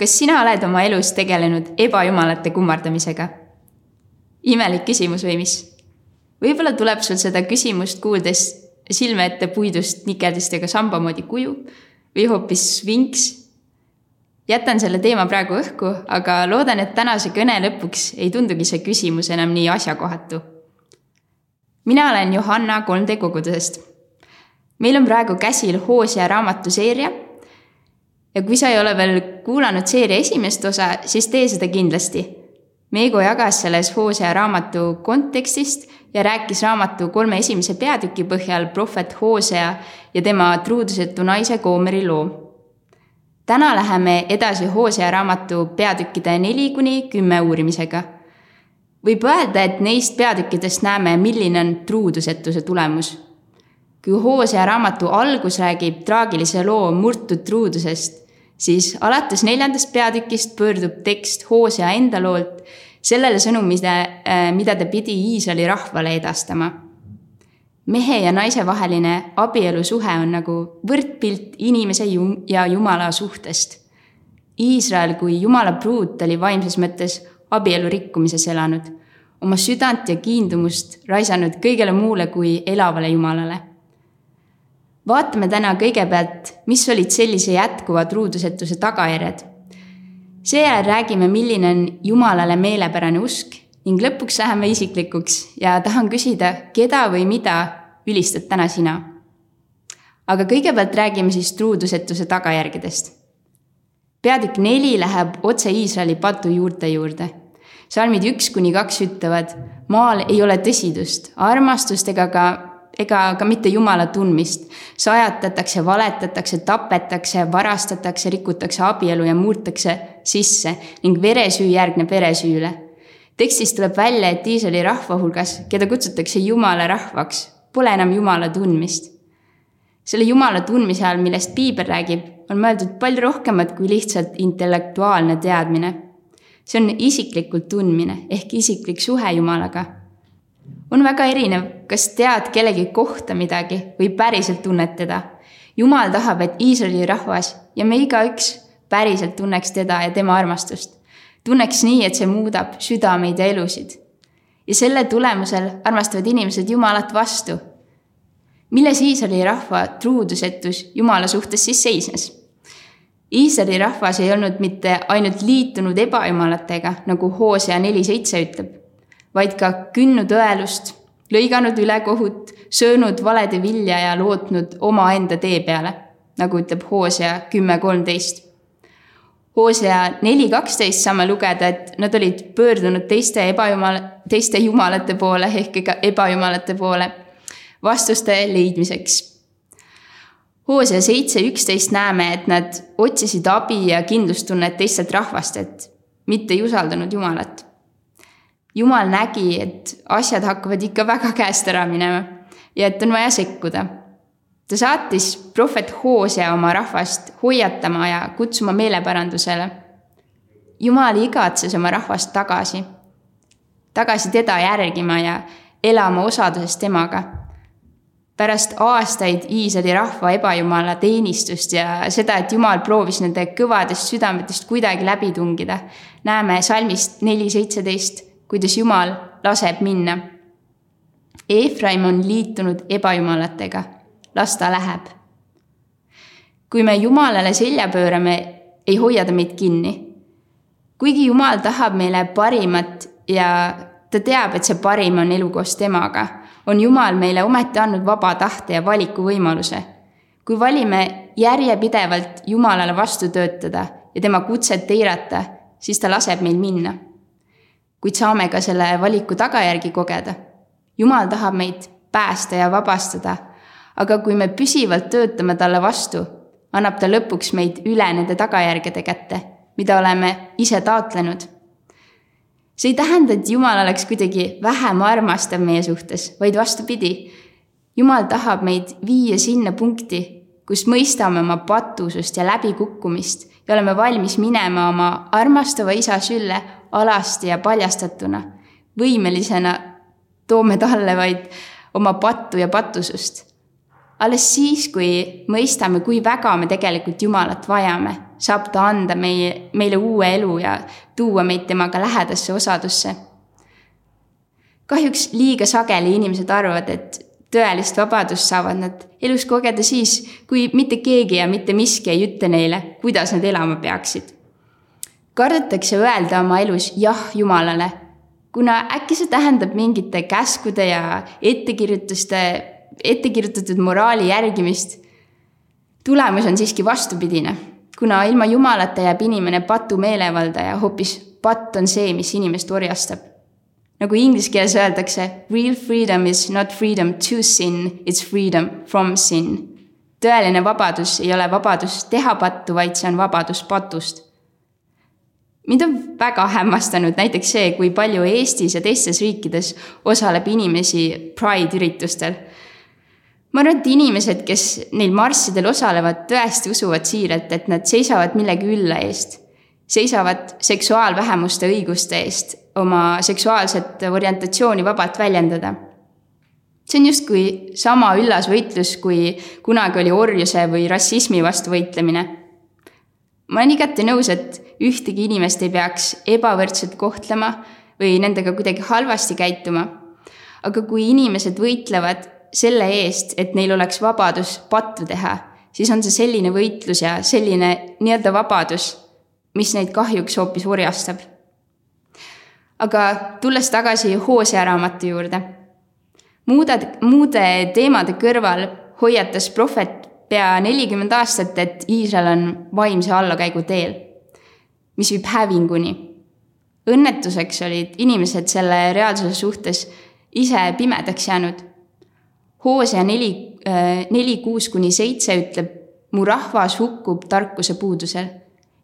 kas sina oled oma elus tegelenud ebajumalate kummardamisega? imelik küsimus või mis? võib-olla tuleb sul seda küsimust kuuldes silme ette puidust nikerdistega samba moodi kuju või hoopis vinks. jätan selle teema praegu õhku, aga loodan, et tänase kõne lõpuks ei tundugi see küsimus enam nii asjakohatu. mina olen Johanna 3D kogudusest. meil on praegu käsil Hoosia raamatu seeria ja kui sa ei ole veel kuulanud seeria esimest osa, siis tee seda kindlasti. Meego jagas selles Hoosea raamatu kontekstist ja rääkis raamatu kolme esimese peatüki põhjal prohvet Hoosea ja tema truudusetu naise Goomeri loo. täna läheme edasi Hoosea raamatu peatükkide neli kuni kümme uurimisega. võib öelda, et neist peatükkidest näeme, milline on truudusetuse tulemus kui Hoosea raamatu algus räägib traagilise loo murtud truudusest, siis alates neljandast peatükist pöördub tekst Hoosea enda loolt sellele sõnumile, äh, mida ta pidi Iisraeli rahvale edastama. mehe ja naise vaheline abielusuhe on nagu võrdpilt inimese ja Jumala suhtest. Iisrael kui Jumala pruut oli vaimses mõttes abielu rikkumises elanud, oma südant ja kiindumust raisanud kõigele muule kui elavale Jumalale vaatame täna kõigepealt, mis olid sellise jätkuva truudusetuse tagajärjed. seejärel räägime, milline on Jumalale meelepärane usk ning lõpuks läheme isiklikuks ja tahan küsida, keda või mida ülistad täna sina? aga kõigepealt räägime siis truudusetuse tagajärgedest. peatükk neli läheb otse Iisraeli patu juurte juurde. salmid üks kuni kaks ütlevad, maal ei ole tõsidust, armastust ega ka ega ka mitte Jumala tundmist. sajatatakse, valetatakse, tapetakse, varastatakse, rikutakse abielu ja murtakse sisse ning veresüü järgneb veresüüle. tekstist tuleb välja, et Iisraeli rahva hulgas, keda kutsutakse Jumala rahvaks, pole enam Jumala tundmist. selle Jumala tundmise all, millest piibel räägib, on mõeldud palju rohkemat kui lihtsalt intellektuaalne teadmine. see on isiklikult tundmine ehk isiklik suhe Jumalaga on väga erinev, kas tead kellegi kohta midagi või päriselt tunned teda. jumal tahab, et Iisraeli rahvas ja me igaüks päriselt tunneks teda ja tema armastust. tunneks nii, et see muudab südameid ja elusid. ja selle tulemusel armastavad inimesed Jumalat vastu. milles Iisraeli rahva truudusetus Jumala suhtes siis seisnes? Iisraeli rahvas ei olnud mitte ainult liitunud ebajumalatega, nagu Hoosea neli seitse ütleb vaid ka künnud õelust, lõiganud ülekohut, söönud valede vilja ja lootnud omaenda tee peale, nagu ütleb Hoosea kümme kolmteist. Hoosea neli kaksteist saame lugeda, et nad olid pöördunud teiste ebajumal, teiste jumalate poole ehk ka ebajumalate poole vastuste leidmiseks. Hoosea seitse üksteist näeme, et nad otsisid abi ja kindlustunnet teistelt rahvastelt, mitte ei usaldanud Jumalat jumal nägi, et asjad hakkavad ikka väga käest ära minema ja et on vaja sekkuda. ta saatis prohvet Hoosea oma rahvast hoiatama ja kutsuma meelepärandusele. jumal igatses oma rahvast tagasi, tagasi teda järgima ja elama osaduses temaga. pärast aastaid Iisraeli rahva ebajumala teenistust ja seda, et Jumal proovis nende kõvadest südametest kuidagi läbi tungida, näeme salmist neli seitseteist kuidas Jumal laseb minna. Eefraim on liitunud ebajumalatega, las ta läheb. kui me Jumalale selja pöörame, ei hoia ta meid kinni. kuigi Jumal tahab meile parimat ja ta teab, et see parim on elu koos temaga, on Jumal meile ometi andnud vaba tahte ja valikuvõimaluse. kui valime järjepidevalt Jumalale vastu töötada ja tema kutset eirata, siis ta laseb meil minna kuid saame ka selle valiku tagajärgi kogeda. jumal tahab meid päästa ja vabastada, aga kui me püsivalt töötame talle vastu, annab ta lõpuks meid üle nende tagajärgede kätte, mida oleme ise taotlenud. see ei tähenda, et Jumal oleks kuidagi vähem armastav meie suhtes, vaid vastupidi. Jumal tahab meid viia sinna punkti, kus mõistame oma patusust ja läbikukkumist ja oleme valmis minema oma armastava isa sülle alasti ja paljastatuna, võimelisena toome talle vaid oma pattu ja patusust. alles siis, kui mõistame, kui väga me tegelikult Jumalat vajame, saab ta anda meie, meile uue elu ja tuua meid temaga lähedasse osadusse. kahjuks liiga sageli inimesed arvavad, et tõelist vabadust saavad nad elus kogeda siis, kui mitte keegi ja mitte miski ei ütle neile, kuidas nad elama peaksid. Kardetakse öelda oma elus jah Jumalale, kuna äkki see tähendab mingite käskude ja ettekirjutuste, ettekirjutatud moraali järgimist. tulemus on siiski vastupidine, kuna ilma Jumalata jääb inimene patu meelevalda ja hoopis patt on see, mis inimest orjastab nagu inglise keeles öeldakse, real freedom is not freedom to sin, it's freedom from sin. tõeline vabadus ei ole vabadus teha pattu, vaid see on vabadus patust. Mind on väga hämmastanud näiteks see, kui palju Eestis ja teistes riikides osaleb inimesi Pride üritustel. ma arvan, et inimesed, kes neil marssidel osalevad, tõesti usuvad siiralt, et nad seisavad millegi ülla eest seisavad seksuaalvähemuste õiguste eest oma seksuaalset orientatsiooni vabalt väljendada. see on justkui sama üllas võitlus, kui kunagi oli orjuse või rassismi vastu võitlemine. Ma olen igati nõus, et ühtegi inimest ei peaks ebavõrdselt kohtlema või nendega kuidagi halvasti käituma. aga kui inimesed võitlevad selle eest, et neil oleks vabadus pattu teha, siis on see selline võitlus ja selline nii-öelda vabadus mis neid kahjuks hoopis orjastab. aga tulles tagasi Hoosea raamatu juurde. muude, muude teemade kõrval hoiatas prohvet pea nelikümmend aastat, et Iisrael on vaimse allakäigu teel, mis viib hävinguni. õnnetuseks olid inimesed selle reaalsuse suhtes ise pimedaks jäänud. Hoosea neli, äh, neli, kuus kuni seitse ütleb, mu rahvas hukkub tarkuse puudusel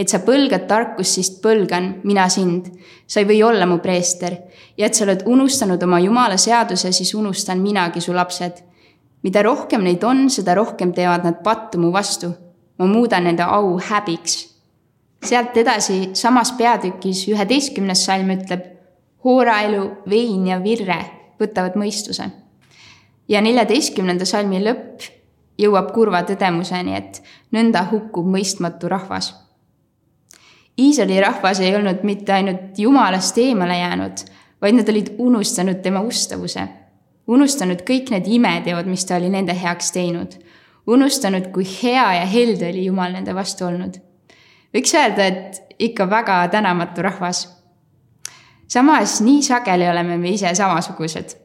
et sa põlgad tarkust, siis põlgan mina sind. sa ei või olla mu preester ja et sa oled unustanud oma jumala seaduse, siis unustan minagi su lapsed. Mida rohkem neid on, seda rohkem teevad nad pattu mu vastu. ma muudan nende au häbiks. sealt edasi samas peatükis üheteistkümnes salm ütleb, hooraelu, vein ja virre võtavad mõistuse. ja neljateistkümnenda salmi lõpp jõuab kurva tõdemuseni, et nõnda hukkub mõistmatu rahvas Iisraeli rahvas ei olnud mitte ainult Jumalast eemale jäänud, vaid nad olid unustanud tema ustavuse. Unustanud kõik need imeteod, mis ta oli nende heaks teinud. unustanud, kui hea ja helde oli Jumal nende vastu olnud. võiks öelda, et ikka väga tänamatu rahvas. samas nii sageli oleme me ise samasugused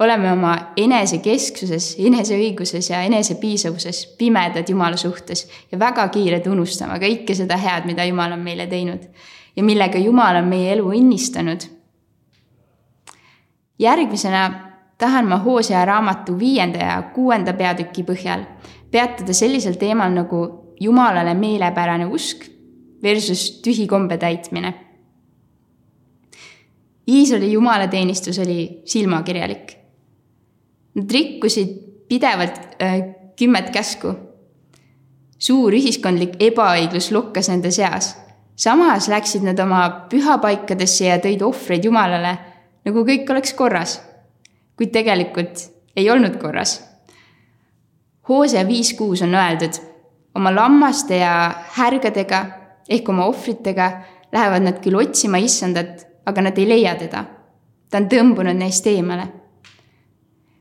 oleme oma enesekesksuses, eneseõiguses ja enesepiisavuses pimedad Jumala suhtes ja väga kiired unustama kõike seda head, mida Jumal on meile teinud ja millega Jumal on meie elu õnnistanud. järgmisena tahan ma Hoosea raamatu viienda ja kuuenda peatüki põhjal peatuda sellisel teemal nagu Jumalale meelepärane usk versus tühi kombe täitmine. Iisraeli jumalateenistus oli silmakirjalik Nad rikkusid pidevalt äh, kümmet käsku. suur ühiskondlik ebaõiglus lukkas nende seas. samas läksid nad oma pühapaikadesse ja tõid ohvreid Jumalale, nagu kõik oleks korras. Kuid tegelikult ei olnud korras. Hoose viis kuus on öeldud, oma lammaste ja härgadega ehk oma ohvritega lähevad nad küll otsima issandat, aga nad ei leia teda. ta on tõmbunud neist eemale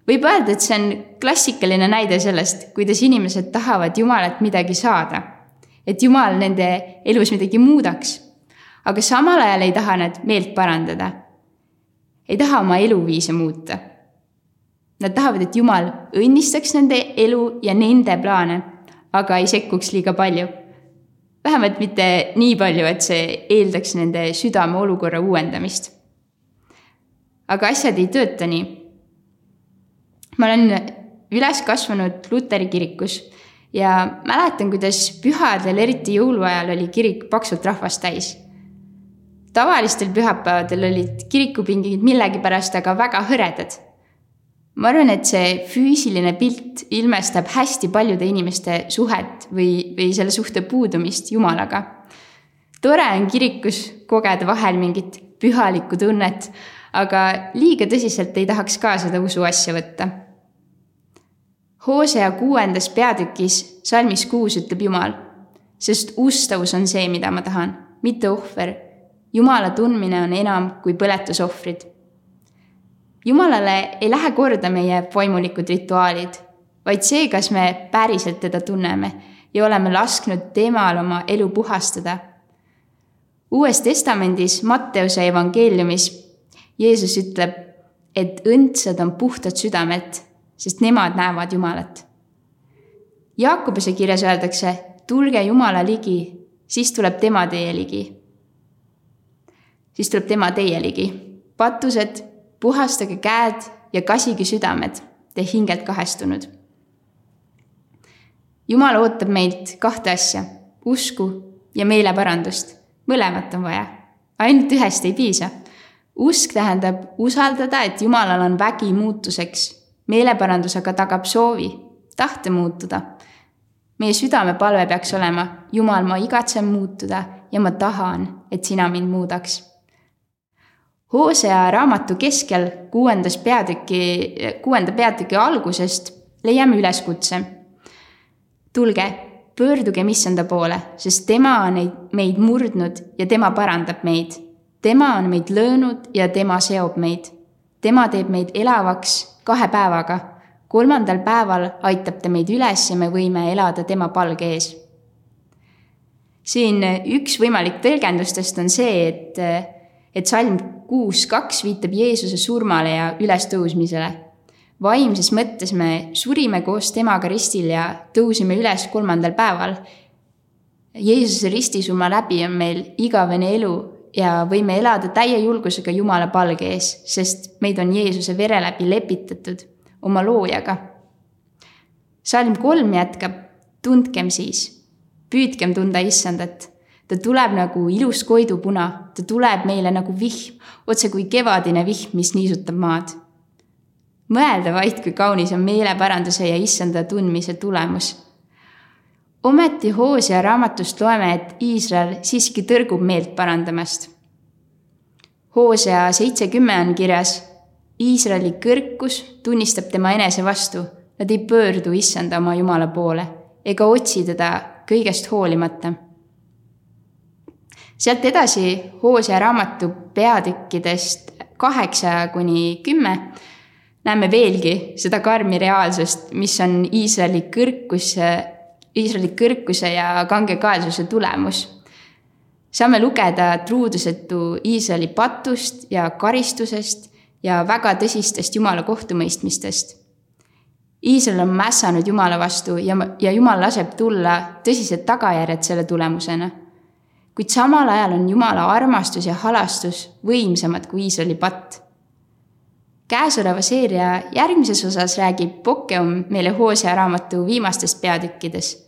võib öelda, et see on klassikaline näide sellest, kuidas inimesed tahavad Jumalalt midagi saada. et Jumal nende elus midagi muudaks. aga samal ajal ei taha nad meelt parandada. ei taha oma eluviise muuta. Nad tahavad, et Jumal õnnistaks nende elu ja nende plaane, aga ei sekkuks liiga palju. vähemalt mitte nii palju, et see eeldaks nende südame olukorra uuendamist. aga asjad ei tööta nii ma olen üles kasvanud luteri kirikus ja mäletan, kuidas pühadel, eriti jõuluajal, oli kirik paksult rahvast täis. tavalistel pühapäevadel olid kirikupingid millegipärast aga väga hõredad. Ma arvan, et see füüsiline pilt ilmestab hästi paljude inimeste suhet või, või selle suhte puudumist Jumalaga. tore on kirikus kogeda vahel mingit pühalikku tunnet, aga liiga tõsiselt ei tahaks ka seda usuasja võtta Hoosea kuuendas peatükis, salmis kuus ütleb Jumal. sest ustavus on see, mida ma tahan, mitte ohver. Jumala tundmine on enam kui põletusohvrid. Jumalale ei lähe korda meie vaimulikud rituaalid, vaid see, kas me päriselt teda tunneme ja oleme lasknud temal oma elu puhastada. uues Testamendis Matteuse evangeeliumis Jeesus ütleb, et õndsad on puhtad südamet, sest nemad näevad Jumalat. Jaakobuse kirjas öeldakse, tulge Jumala ligi, siis tuleb tema teie ligi. siis tuleb tema teie ligi. patused, puhastage käed ja kasige südamed, te hingelt kahestunud. Jumal ootab meilt kahte asja, usku ja meeleparandust. mõlemat on vaja, ainult ühest ei piisa. usk tähendab usaldada, et Jumalal on vägi muutuseks. meeleparandus aga tagab soovi, tahte muutuda meie südamepalve peaks olema, Jumal, ma igatsen muutuda ja ma tahan, et sina mind muudaks. Hoosea raamatu keskel kuuendas peatüki, kuuenda peatüki algusest leiame üleskutse. tulge, pöördugem issanda poole, sest tema on neid, meid murdnud ja tema parandab meid. tema on meid löönud ja tema seob meid. tema teeb meid elavaks kahe päevaga kolmandal päeval aitab ta meid üles ja me võime elada tema palge ees. siin üks võimalik tõlgendustest on see, et, et salm kuus kaks viitab Jeesuse surmale ja ülestõusmisele. vaimses mõttes me surime koos temaga ristil ja tõusime üles kolmandal päeval. Jeesuse ristisurma läbi on meil igavene elu ja võime elada täie julgusega Jumala palge ees, sest meid on Jeesuse vere läbi lepitatud oma loojaga. salm kolm jätkab, tundkem siis, püüdkem tunda issandat. Ta tuleb nagu ilus koidupuna, ta tuleb meile nagu vihm, otse kui kevadine vihm, mis niisutab maad. mõelda vaid, kui kaunis on meelepäranduse ja issanda tundmise tulemus ometi Hoosia raamatust loeme, et Iisrael siiski tõrgub meelt parandamast. Hoosia seitsekümme on kirjas Iisraeli kõrkus tunnistab tema enese vastu, nad ei pöördu issanda oma Jumala poole ega otsi teda kõigest hoolimata. Sealt edasi Hoosia raamatu peatükkidest kaheksa kuni kümme näeme veelgi seda karmi reaalsust, mis on Iisraeli kõrkuse, Iisraeli kõrkuse ja kangekaelsuse tulemus saame lugeda truudusetu Iisraeli patust ja karistusest ja väga tõsistest Jumala kohtumõistmistest. Iisrael on mässanud Jumala vastu ja, ja Jumal laseb tulla tõsised tagajärjed selle tulemusena. Kuid samal ajal on Jumala armastus ja halastus võimsamad kui Iisraeli patt. käesoleva seeria järgmises osas räägib Pokeum meile Hoosia raamatu viimastest peatükkides.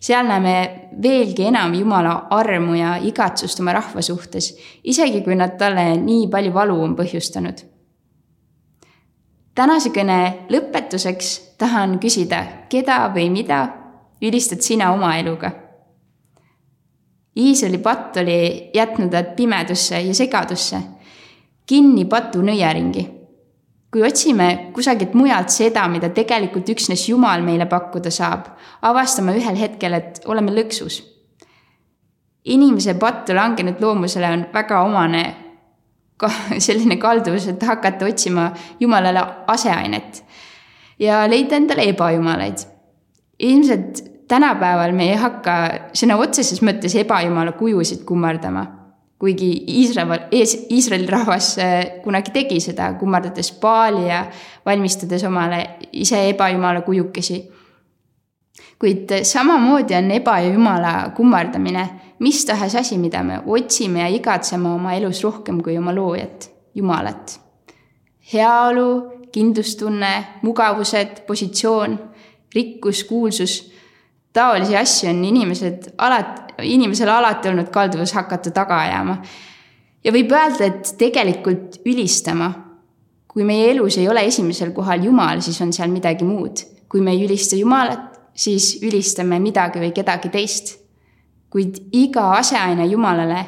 seal näeme veelgi enam Jumala armu ja igatsust oma rahva suhtes, isegi kui nad talle nii palju valu on põhjustanud tänase kõne lõpetuseks tahan küsida, keda või mida ülistad sina oma eluga? Iisraeli patt oli jätnud nad pimedusse ja segadusse, kinni patu nõiaringi. kui otsime kusagilt mujalt seda, mida tegelikult üksnes Jumal meile pakkuda saab, avastame ühel hetkel, et oleme lõksus. inimese pattu langenud loomusele on väga omane ka selline kalduvus, et hakata otsima Jumalale aseainet ja leida endale ebajumalaid. ilmselt tänapäeval me ei hakka sõna otseses mõttes ebajumala kujusid kummardama, kuigi Iisrael, Iisraeli rahvas äh, kunagi tegi seda, kummardades paali ja valmistades omale ise ebajumala kujukesi. kuid samamoodi on ebajumala kummardamine mis tahes asi, mida me otsime ja igatseme oma elus rohkem kui oma loojat, Jumalat. heaolu, kindlustunne, mugavused, positsioon, rikkus, kuulsus, taolisi asju on inimesed alati, inimesel alati olnud kalduvus hakata taga ajama. ja võib öelda, et tegelikult ülistama. kui meie elus ei ole esimesel kohal Jumal, siis on seal midagi muud. kui me ei ülista Jumalat, siis ülistame midagi või kedagi teist kuid iga aseaine Jumalale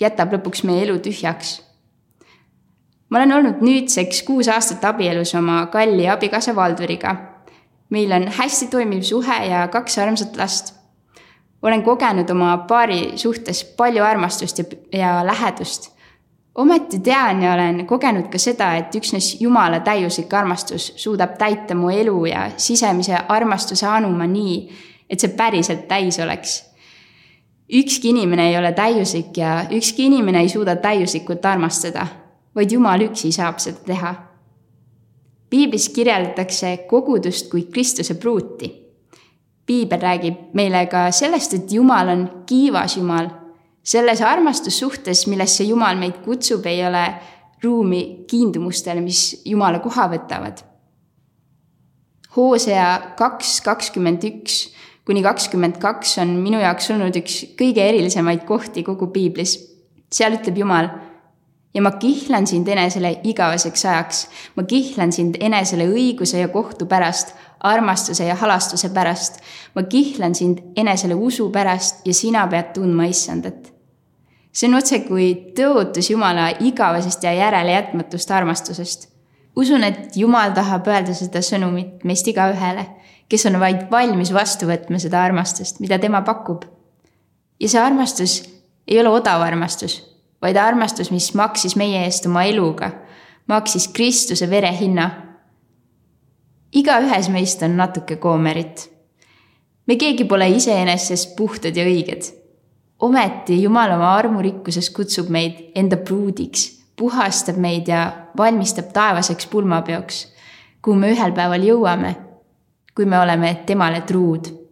jätab lõpuks meie elu tühjaks. ma olen olnud nüüdseks kuus aastat abielus oma kalli abikaasa Valduriga. Meil on hästi toimiv suhe ja kaks armsat last. olen kogenud oma paari suhtes palju armastust ja, ja lähedust. ometi tean ja olen kogenud ka seda, et üksnes Jumala täiuslik armastus suudab täita mu elu ja sisemise armastuse anuma nii, et see päriselt täis oleks ükski inimene ei ole täiuslik ja ükski inimene ei suuda täiuslikult armastada, vaid Jumal üksi saab seda teha. Piiblis kirjeldatakse kogudust kui Kristuse pruuti. piibel räägib meile ka sellest, et Jumal on kiivas Jumal. selles armastussuhtes, millesse Jumal meid kutsub, ei ole ruumi kiindumustele, mis Jumala koha võtavad. Hoosea kaks kakskümmend üks kuni kakskümmend kaks on minu jaoks olnud üks kõige erilisemaid kohti kogu piiblis. seal ütleb Jumal ja ma kihlan sind enesele igaveseks ajaks. ma kihlan sind enesele õiguse ja kohtu pärast, armastuse ja halastuse pärast. ma kihlan sind enesele usu pärast ja sina pead tundma issandat. see on otsekui tõotus Jumala igavesest ja järelejätmatust armastusest. usun, et Jumal tahab öelda seda sõnumit meist igaühele kes on vaid valmis vastu võtma seda armastust, mida tema pakub. ja see armastus ei ole odav armastus, vaid armastus, mis maksis meie eest oma eluga, maksis Kristuse vere hinna. igaühes meist on natuke koomerit. me keegi pole iseenesest puhtad ja õiged. ometi Jumal oma armurikkuses kutsub meid enda pruudiks, puhastab meid ja valmistab taevaseks pulmapeoks, kuhu me ühel päeval jõuame kui me oleme temale truud